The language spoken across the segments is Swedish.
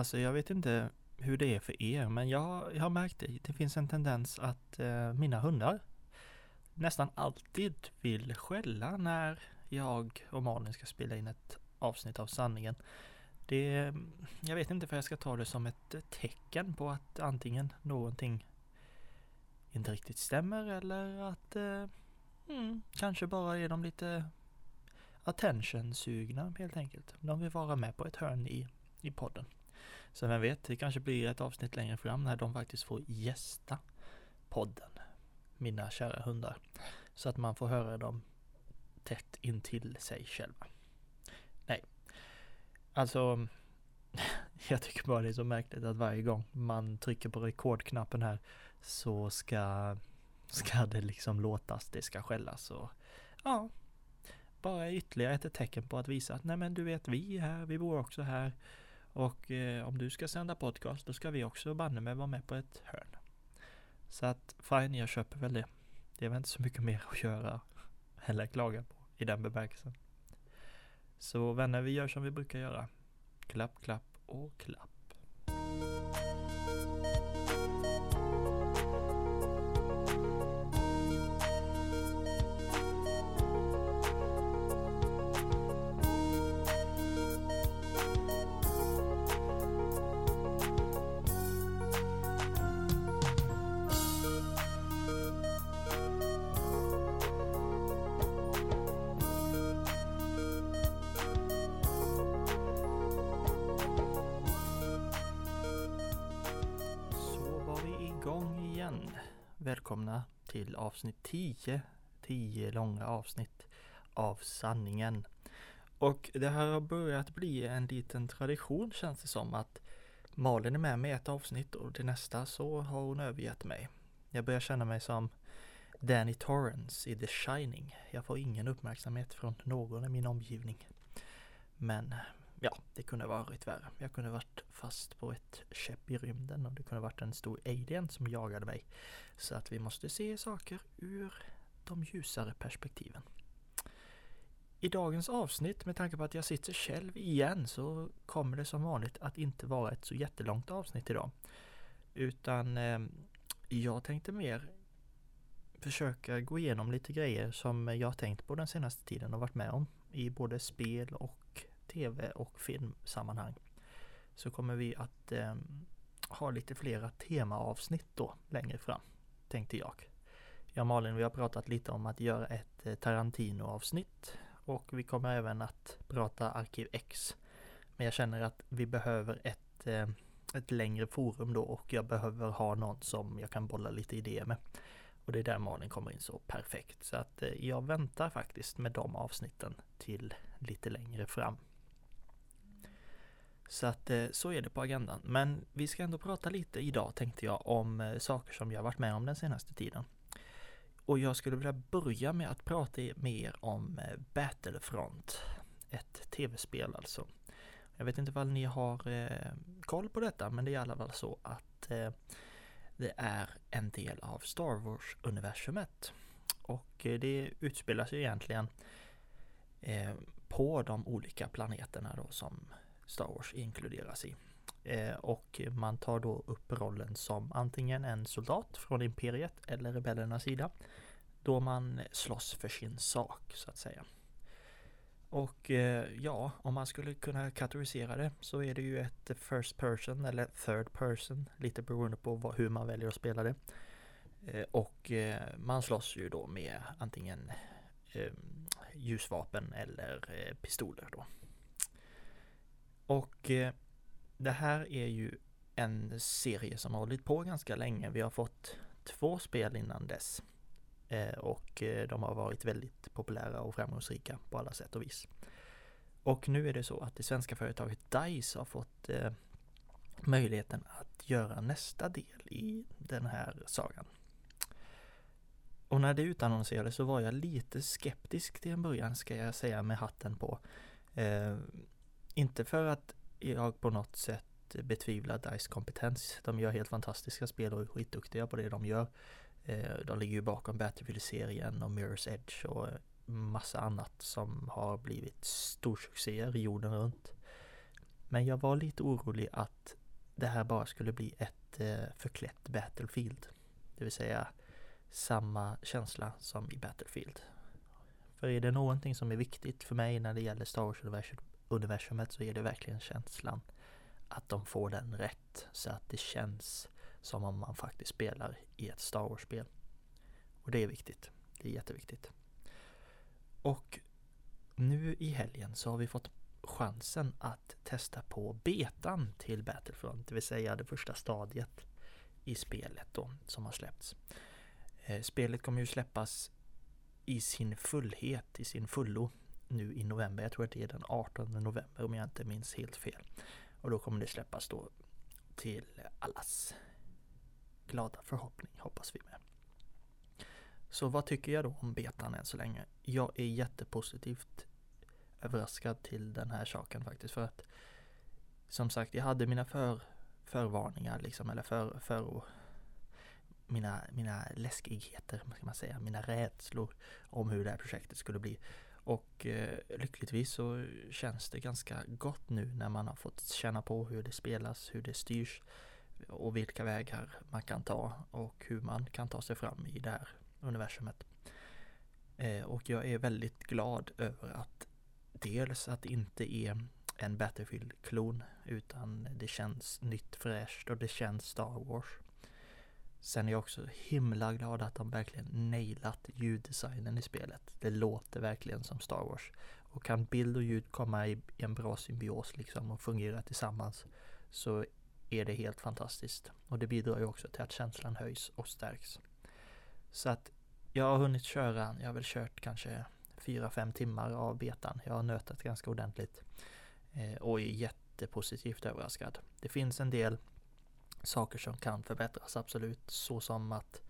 Alltså jag vet inte hur det är för er, men jag, jag har märkt det. Det finns en tendens att eh, mina hundar nästan alltid vill skälla när jag och Malin ska spela in ett avsnitt av sanningen. Det, jag vet inte för jag ska ta det som ett tecken på att antingen någonting inte riktigt stämmer eller att eh, mm, kanske bara är de lite attention-sugna helt enkelt. De vill vara med på ett hörn i, i podden. Så vem vet, det kanske blir ett avsnitt längre fram när de faktiskt får gästa podden. Mina kära hundar. Så att man får höra dem tätt intill sig själva. Nej, alltså jag tycker bara det är så märkligt att varje gång man trycker på rekordknappen här så ska, ska det liksom låtas, det ska skällas och ja, bara ytterligare ett tecken på att visa att nej men du vet vi är här, vi bor också här och eh, om du ska sända podcast då ska vi också banne mig vara med på ett hörn. Så att fine, jag köper väl det. Det är väl inte så mycket mer att göra eller klaga på i den bemärkelsen. Så vänner, vi gör som vi brukar göra. Klapp, klapp och klapp. Välkomna till avsnitt 10. 10 långa avsnitt av sanningen. Och det här har börjat bli en liten tradition känns det som att Malin är med mig ett avsnitt och till nästa så har hon övergett mig. Jag börjar känna mig som Danny Torrance i The Shining. Jag får ingen uppmärksamhet från någon i min omgivning. Men ja, det kunde varit värre. Jag kunde varit fast på ett skepp i rymden och det kunde varit en stor alien som jagade mig. Så att vi måste se saker ur de ljusare perspektiven. I dagens avsnitt, med tanke på att jag sitter själv igen, så kommer det som vanligt att inte vara ett så jättelångt avsnitt idag. Utan eh, jag tänkte mer försöka gå igenom lite grejer som jag har tänkt på den senaste tiden och varit med om i både spel och tv och filmsammanhang. Så kommer vi att eh, ha lite flera temaavsnitt då längre fram, tänkte jag. Jag och Malin, vi har pratat lite om att göra ett eh, Tarantino-avsnitt och vi kommer även att prata Arkiv X. Men jag känner att vi behöver ett, eh, ett längre forum då och jag behöver ha någon som jag kan bolla lite idéer med. Och det är där Malin kommer in så perfekt. Så att eh, jag väntar faktiskt med de avsnitten till lite längre fram. Så att eh, så är det på agendan. Men vi ska ändå prata lite idag tänkte jag om eh, saker som jag varit med om den senaste tiden. Och jag skulle vilja börja med att prata mer om eh, Battlefront. Ett tv-spel alltså. Jag vet inte om ni har koll på detta men det är i alla fall så att det är en del av Star Wars-universumet. Och det utspelar sig egentligen på de olika planeterna då som Star Wars inkluderas i. Eh, och man tar då upp rollen som antingen en soldat från Imperiet eller rebellernas sida. Då man slåss för sin sak så att säga. Och eh, ja, om man skulle kunna kategorisera det så är det ju ett first person eller third person, lite beroende på hur man väljer att spela det. Eh, och eh, man slåss ju då med antingen eh, ljusvapen eller eh, pistoler då. Och eh, det här är ju en serie som har hållit på ganska länge. Vi har fått två spel innan dess. Eh, och eh, de har varit väldigt populära och framgångsrika på alla sätt och vis. Och nu är det så att det svenska företaget DICE har fått eh, möjligheten att göra nästa del i den här sagan. Och när det utannonserades så var jag lite skeptisk till en början ska jag säga med hatten på. Eh, inte för att jag på något sätt betvivlar DICE kompetens. De gör helt fantastiska spel och är skitduktiga på det de gör. Eh, de ligger ju bakom Battlefield-serien och Mirror's Edge och eh, massa annat som har blivit storsuccéer jorden runt. Men jag var lite orolig att det här bara skulle bli ett eh, förklätt Battlefield. Det vill säga samma känsla som i Battlefield. För är det någonting som är viktigt för mig när det gäller Star Wars universumet så är det verkligen känslan att de får den rätt så att det känns som om man faktiskt spelar i ett Star Wars-spel. Och det är viktigt. Det är jätteviktigt. Och nu i helgen så har vi fått chansen att testa på betan till Battlefront, det vill säga det första stadiet i spelet då som har släppts. Eh, spelet kommer ju släppas i sin fullhet, i sin fullo nu i november. Jag tror att det är den 18 november om jag inte minns helt fel. Och då kommer det släppas då till allas glada förhoppning, hoppas vi med. Så vad tycker jag då om betan än så länge? Jag är jättepositivt överraskad till den här saken faktiskt för att som sagt, jag hade mina för, förvarningar liksom, eller för, för mina, mina läskigheter, ska man säga, mina rädslor om hur det här projektet skulle bli. Och eh, lyckligtvis så känns det ganska gott nu när man har fått känna på hur det spelas, hur det styrs och vilka vägar man kan ta och hur man kan ta sig fram i det här universumet. Eh, och jag är väldigt glad över att dels att det inte är en Battlefield-klon utan det känns nytt fräscht och det känns Star Wars. Sen är jag också himla glad att de verkligen nailat ljuddesignen i spelet. Det låter verkligen som Star Wars. Och kan bild och ljud komma i en bra symbios liksom och fungera tillsammans så är det helt fantastiskt. Och det bidrar ju också till att känslan höjs och stärks. Så att jag har hunnit köra, jag har väl kört kanske 4-5 timmar av betan. Jag har nötat ganska ordentligt eh, och är jättepositivt överraskad. Det finns en del saker som kan förbättras absolut, så som att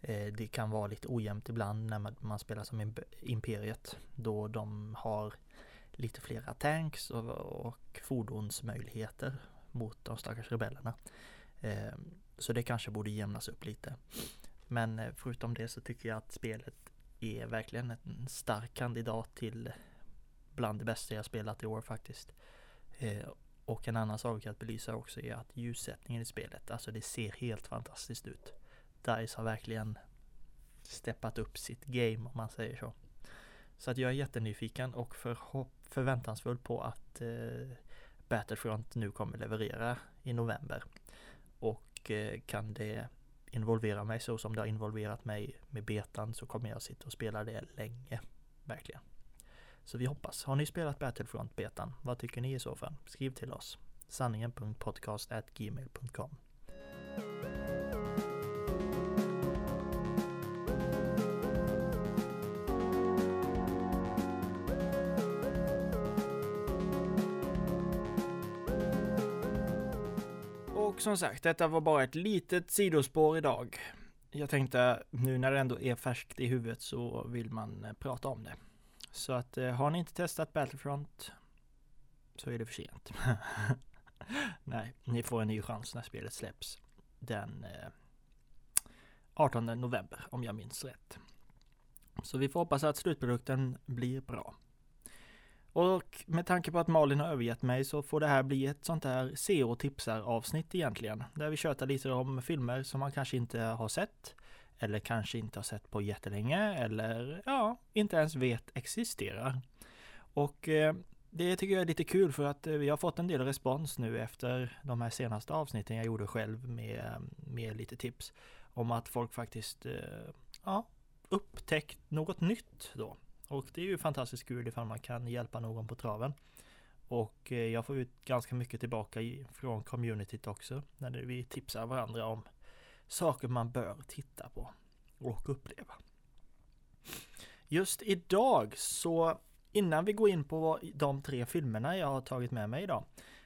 eh, det kan vara lite ojämnt ibland när man, man spelar som Imperiet då de har lite flera tanks och, och fordonsmöjligheter mot de stackars rebellerna. Eh, så det kanske borde jämnas upp lite. Men eh, förutom det så tycker jag att spelet är verkligen en stark kandidat till bland det bästa jag spelat i år faktiskt. Eh, och en annan sak att belysa också är att ljussättningen i spelet, alltså det ser helt fantastiskt ut. DICE har verkligen steppat upp sitt game om man säger så. Så att jag är jättenyfiken och förväntansfull på att eh, Battlefront nu kommer leverera i november. Och eh, kan det involvera mig så som det har involverat mig med betan så kommer jag sitta och spela det länge. Verkligen. Så vi hoppas. Har ni spelat Battlefront betan? Vad tycker ni i så fall? Skriv till oss. sanningen.podcast.gmail.com Och som sagt, detta var bara ett litet sidospår idag. Jag tänkte nu när det ändå är färskt i huvudet så vill man eh, prata om det. Så att eh, har ni inte testat Battlefront så är det för sent. Nej, ni får en ny chans när spelet släpps den eh, 18 november om jag minns rätt. Så vi får hoppas att slutprodukten blir bra. Och med tanke på att Malin har övergett mig så får det här bli ett sånt här se och tipsar avsnitt egentligen. Där vi tjötar lite om filmer som man kanske inte har sett. Eller kanske inte har sett på jättelänge eller ja, inte ens vet existerar. Och eh, det tycker jag är lite kul för att eh, vi har fått en del respons nu efter de här senaste avsnitten jag gjorde själv med, med lite tips. Om att folk faktiskt eh, ja, upptäckt något nytt då. Och det är ju fantastiskt kul ifall man kan hjälpa någon på traven. Och eh, jag får ut ganska mycket tillbaka från communityt också. När vi tipsar varandra om saker man bör titta på och uppleva. Just idag så innan vi går in på de tre filmerna jag har tagit med mig idag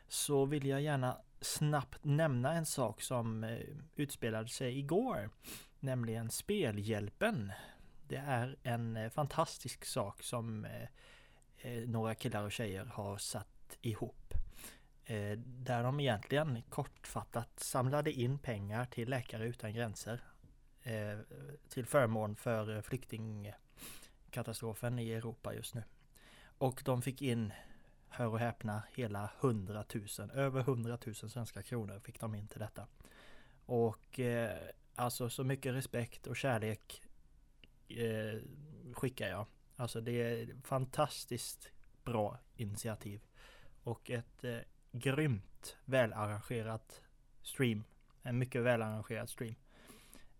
så vill jag gärna snabbt nämna en sak som eh, utspelade sig igår. Nämligen Spelhjälpen det är en eh, fantastisk sak som eh, några killar och tjejer har satt ihop. Eh, där de egentligen kortfattat samlade in pengar till Läkare Utan Gränser. Eh, till förmån för eh, flyktingkatastrofen i Europa just nu. Och de fick in hör och häpna, hela 100 000, över 100 000 svenska kronor fick de in till detta. Och eh, alltså så mycket respekt och kärlek eh, skickar jag. Alltså det är fantastiskt bra initiativ. Och ett eh, grymt välarrangerat stream. En mycket välarrangerad stream.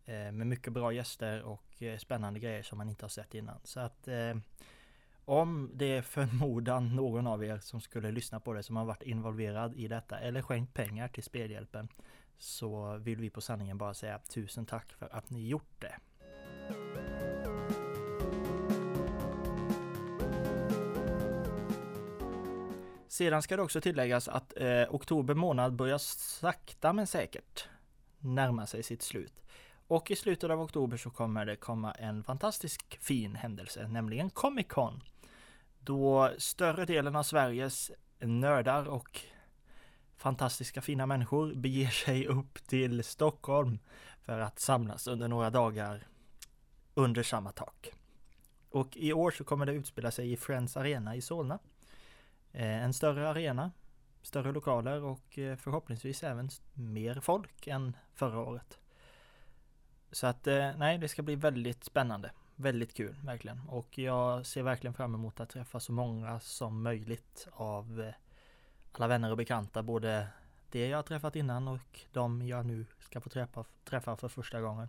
Eh, med mycket bra gäster och eh, spännande grejer som man inte har sett innan. Så att eh, om det är förmodan någon av er som skulle lyssna på det som har varit involverad i detta eller skänkt pengar till Spelhjälpen så vill vi på sanningen bara säga tusen tack för att ni gjort det. Sedan ska det också tilläggas att eh, oktober månad börjar sakta men säkert närma sig sitt slut. Och i slutet av oktober så kommer det komma en fantastisk fin händelse, nämligen Comic Con. Då större delen av Sveriges nördar och fantastiska fina människor beger sig upp till Stockholm för att samlas under några dagar under samma tak. Och i år så kommer det utspela sig i Friends Arena i Solna. Eh, en större arena, större lokaler och eh, förhoppningsvis även mer folk än förra året. Så att eh, nej, det ska bli väldigt spännande. Väldigt kul, verkligen. Och jag ser verkligen fram emot att träffa så många som möjligt av alla vänner och bekanta, både det jag har träffat innan och de jag nu ska få träffa, träffa för första gången.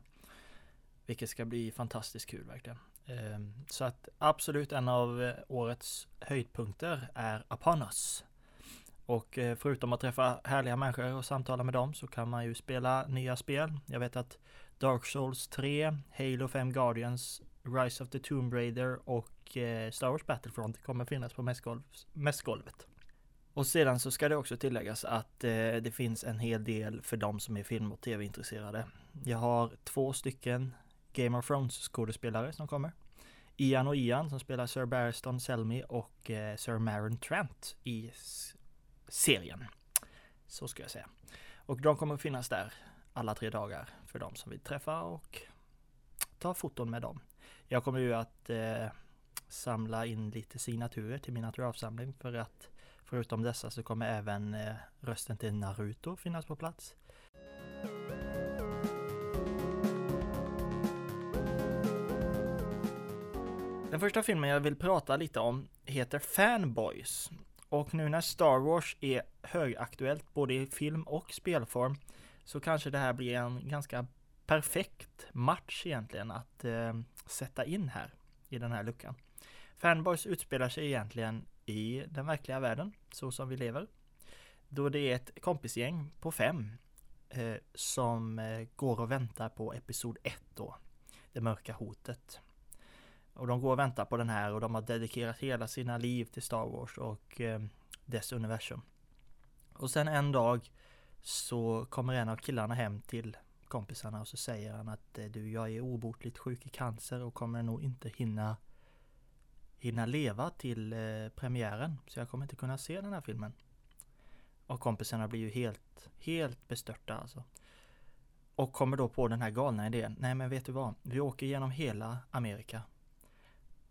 Vilket ska bli fantastiskt kul verkligen. Ehm, så att absolut en av eh, årets höjdpunkter är Upon Us. Och eh, förutom att träffa härliga människor och samtala med dem så kan man ju spela nya spel. Jag vet att Dark Souls 3, Halo 5 Guardians, Rise of the Tomb Raider och eh, Star Wars Battlefront kommer finnas på mässgolvet. Och sedan så ska det också tilläggas att det finns en hel del för de som är film och tv-intresserade. Jag har två stycken Game of Thrones skådespelare som kommer. Ian och Ian som spelar Sir Barristan Selmy och eh, Sir Maron Trent i serien. Så ska jag säga. Och de kommer finnas där alla tre dagar för de som vill träffa och ta foton med dem. Jag kommer ju att eh, samla in lite signaturer till min autografsamling för att förutom dessa så kommer även eh, rösten till Naruto finnas på plats. Den första filmen jag vill prata lite om heter Fanboys. Och nu när Star Wars är högaktuellt både i film och spelform så kanske det här blir en ganska perfekt match egentligen att eh, sätta in här i den här luckan. Fanboys utspelar sig egentligen i den verkliga världen, så som vi lever. Då det är ett kompisgäng på fem eh, som eh, går och väntar på Episod 1 då, Det mörka hotet. Och de går och väntar på den här och de har dedikerat hela sina liv till Star Wars och eh, dess universum. Och sen en dag så kommer en av killarna hem till kompisarna och så säger han att eh, du, jag är obotligt sjuk i cancer och kommer nog inte hinna hinna leva till eh, premiären. Så jag kommer inte kunna se den här filmen. Och kompisarna blir ju helt, helt bestörta alltså. Och kommer då på den här galna idén. Nej men vet du vad? Vi åker genom hela Amerika.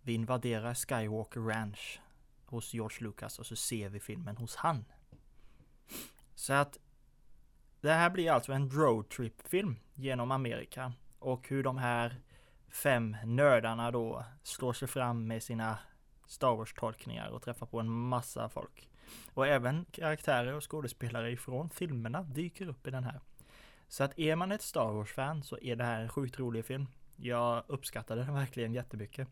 Vi invaderar Skywalker Ranch hos George Lucas och så ser vi filmen hos han. Så att det här blir alltså en roadtrip-film genom Amerika och hur de här fem nördarna då slår sig fram med sina Star Wars-tolkningar och träffar på en massa folk. Och även karaktärer och skådespelare ifrån filmerna dyker upp i den här. Så att är man ett Star Wars-fan så är det här en sjukt rolig film. Jag uppskattade den verkligen jättemycket.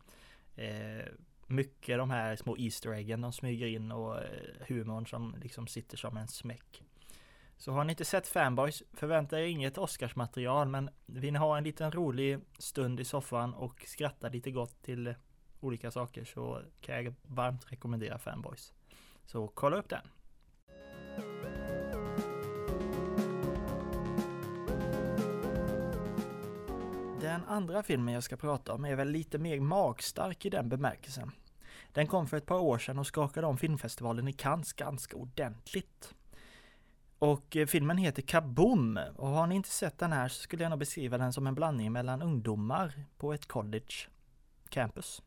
Eh, mycket de här små Easter eggen de smyger in och eh, humorn som liksom sitter som en smäck. Så har ni inte sett Fanboys, förvänta er inget Oscarsmaterial men vill ni ha en liten rolig stund i soffan och skratta lite gott till olika saker så kan jag varmt rekommendera Fanboys. Så kolla upp den! Den andra filmen jag ska prata om är väl lite mer magstark i den bemärkelsen. Den kom för ett par år sedan och skakade om filmfestivalen i Cannes ganska ordentligt. Och eh, filmen heter Kaboom och har ni inte sett den här så skulle jag nog beskriva den som en blandning mellan ungdomar på ett college campus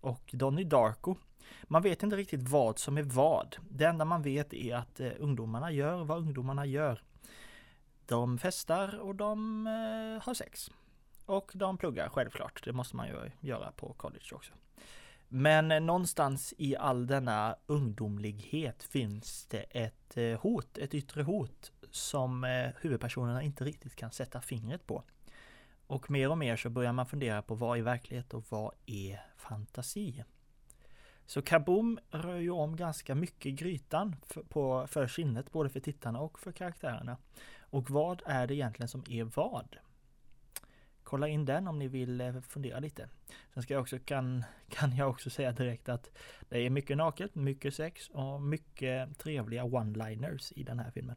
och Donnie Darko. Man vet inte riktigt vad som är vad. Det enda man vet är att eh, ungdomarna gör vad ungdomarna gör. De festar och de eh, har sex. Och de pluggar självklart. Det måste man ju göra på college också. Men eh, någonstans i all denna ungdomlighet finns det ett eh, hot, ett yttre hot som eh, huvudpersonerna inte riktigt kan sätta fingret på. Och mer och mer så börjar man fundera på vad är verklighet och vad är fantasi? Så Kaboom rör ju om ganska mycket grytan för, på, för sinnet, både för tittarna och för karaktärerna. Och vad är det egentligen som är vad? Kolla in den om ni vill eh, fundera lite. Sen ska jag också, kan, kan jag också säga direkt att det är mycket naket, mycket sex och mycket trevliga one-liners i den här filmen.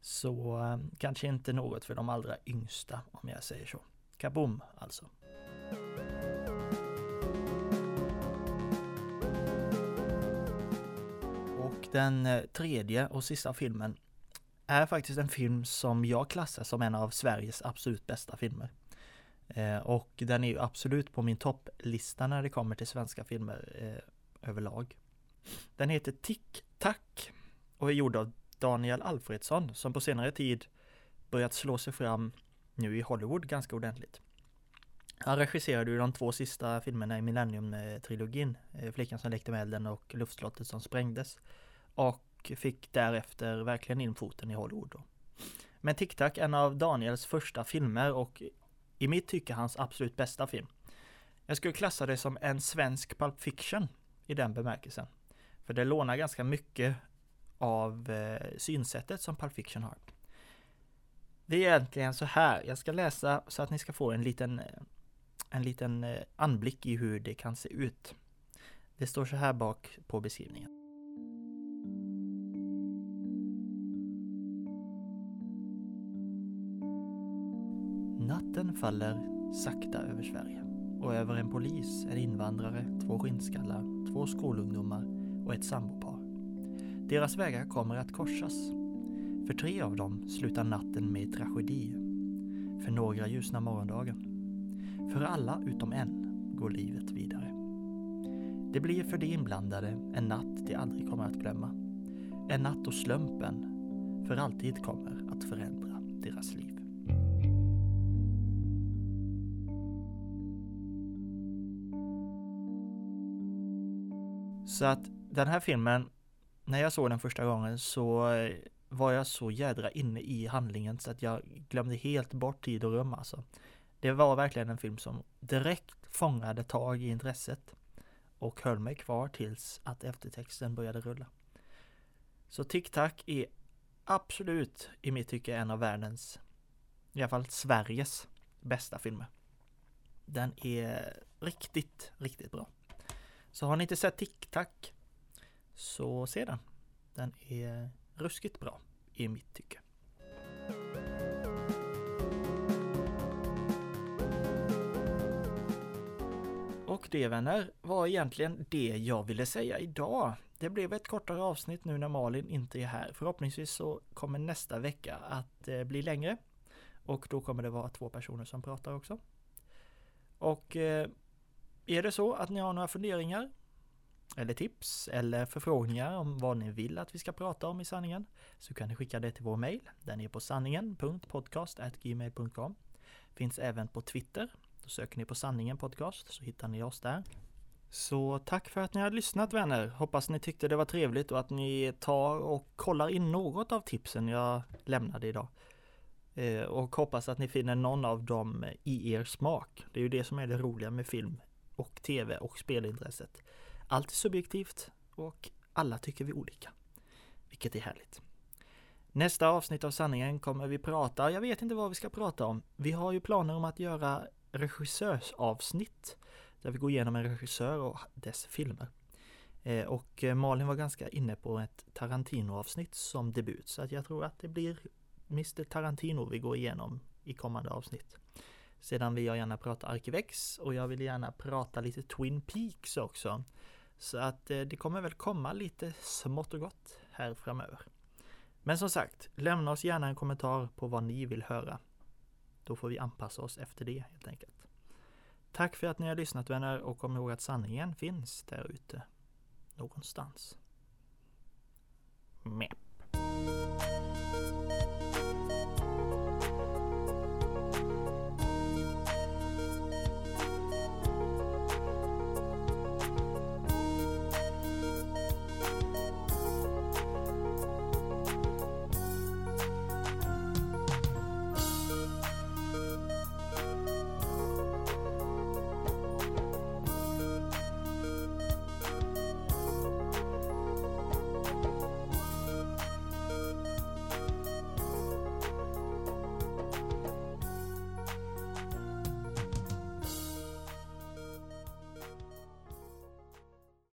Så eh, kanske inte något för de allra yngsta om jag säger så. Kaboom alltså! Och den eh, tredje och sista filmen är faktiskt en film som jag klassar som en av Sveriges absolut bästa filmer. Eh, och den är ju absolut på min topplista när det kommer till svenska filmer eh, överlag. Den heter Tick Tack och är gjord av Daniel Alfredsson som på senare tid börjat slå sig fram nu i Hollywood ganska ordentligt. Han regisserade ju de två sista filmerna i Millennium-trilogin, eh, Flickan som lekte med elden och Luftslottet som sprängdes. Och fick därefter verkligen in foten i Hollywood. Då. Men Tic Tac, en av Daniels första filmer och i mitt tycke hans absolut bästa film. Jag skulle klassa det som en svensk Pulp Fiction i den bemärkelsen. För det lånar ganska mycket av eh, synsättet som Pulp Fiction har. Det är egentligen så här, jag ska läsa så att ni ska få en liten, eh, en liten eh, anblick i hur det kan se ut. Det står så här bak på beskrivningen. Faller sakta över Sverige och över en polis, en invandrare, två skinnskallar, två skolungdomar och ett sambopar. Deras vägar kommer att korsas. För tre av dem slutar natten med tragedi. För några ljusnar morgondagen. För alla utom en går livet vidare. Det blir för de inblandade en natt de aldrig kommer att glömma. En natt då slumpen för alltid kommer att förändra deras liv. Så att den här filmen, när jag såg den första gången så eh, var jag så jädra inne i handlingen så att jag glömde helt bort tid och rum alltså. Det var verkligen en film som direkt fångade tag i intresset och höll mig kvar tills att eftertexten började rulla. Så Tic Tac är absolut i mitt tycke en av världens, i alla fall Sveriges bästa filmer. Den är riktigt, riktigt bra. Så har ni inte sett TicTac så se den. Den är ruskigt bra i mitt tycke. Och det vänner var egentligen det jag ville säga idag. Det blev ett kortare avsnitt nu när Malin inte är här. Förhoppningsvis så kommer nästa vecka att eh, bli längre. Och då kommer det vara två personer som pratar också. Och eh, är det så att ni har några funderingar eller tips eller förfrågningar om vad ni vill att vi ska prata om i sanningen så kan ni skicka det till vår mail. Den är på sanningen.podcast.gmail.com Finns även på Twitter. Då söker ni på sanningen podcast så hittar ni oss där. Så tack för att ni har lyssnat vänner. Hoppas ni tyckte det var trevligt och att ni tar och kollar in något av tipsen jag lämnade idag. Eh, och hoppas att ni finner någon av dem i er smak. Det är ju det som är det roliga med film och tv och spelintresset. Allt är subjektivt och alla tycker vi olika. Vilket är härligt. Nästa avsnitt av sanningen kommer vi prata, jag vet inte vad vi ska prata om. Vi har ju planer om att göra regissörsavsnitt där vi går igenom en regissör och dess filmer. Eh, och eh, Malin var ganska inne på ett Tarantino-avsnitt som debut så att jag tror att det blir Mr Tarantino vi går igenom i kommande avsnitt. Sedan vill jag gärna prata Arkivex och jag vill gärna prata lite Twin Peaks också. Så att eh, det kommer väl komma lite smått och gott här framöver. Men som sagt, lämna oss gärna en kommentar på vad ni vill höra. Då får vi anpassa oss efter det helt enkelt. Tack för att ni har lyssnat vänner och kom ihåg att sanningen finns där ute. någonstans. Mepp.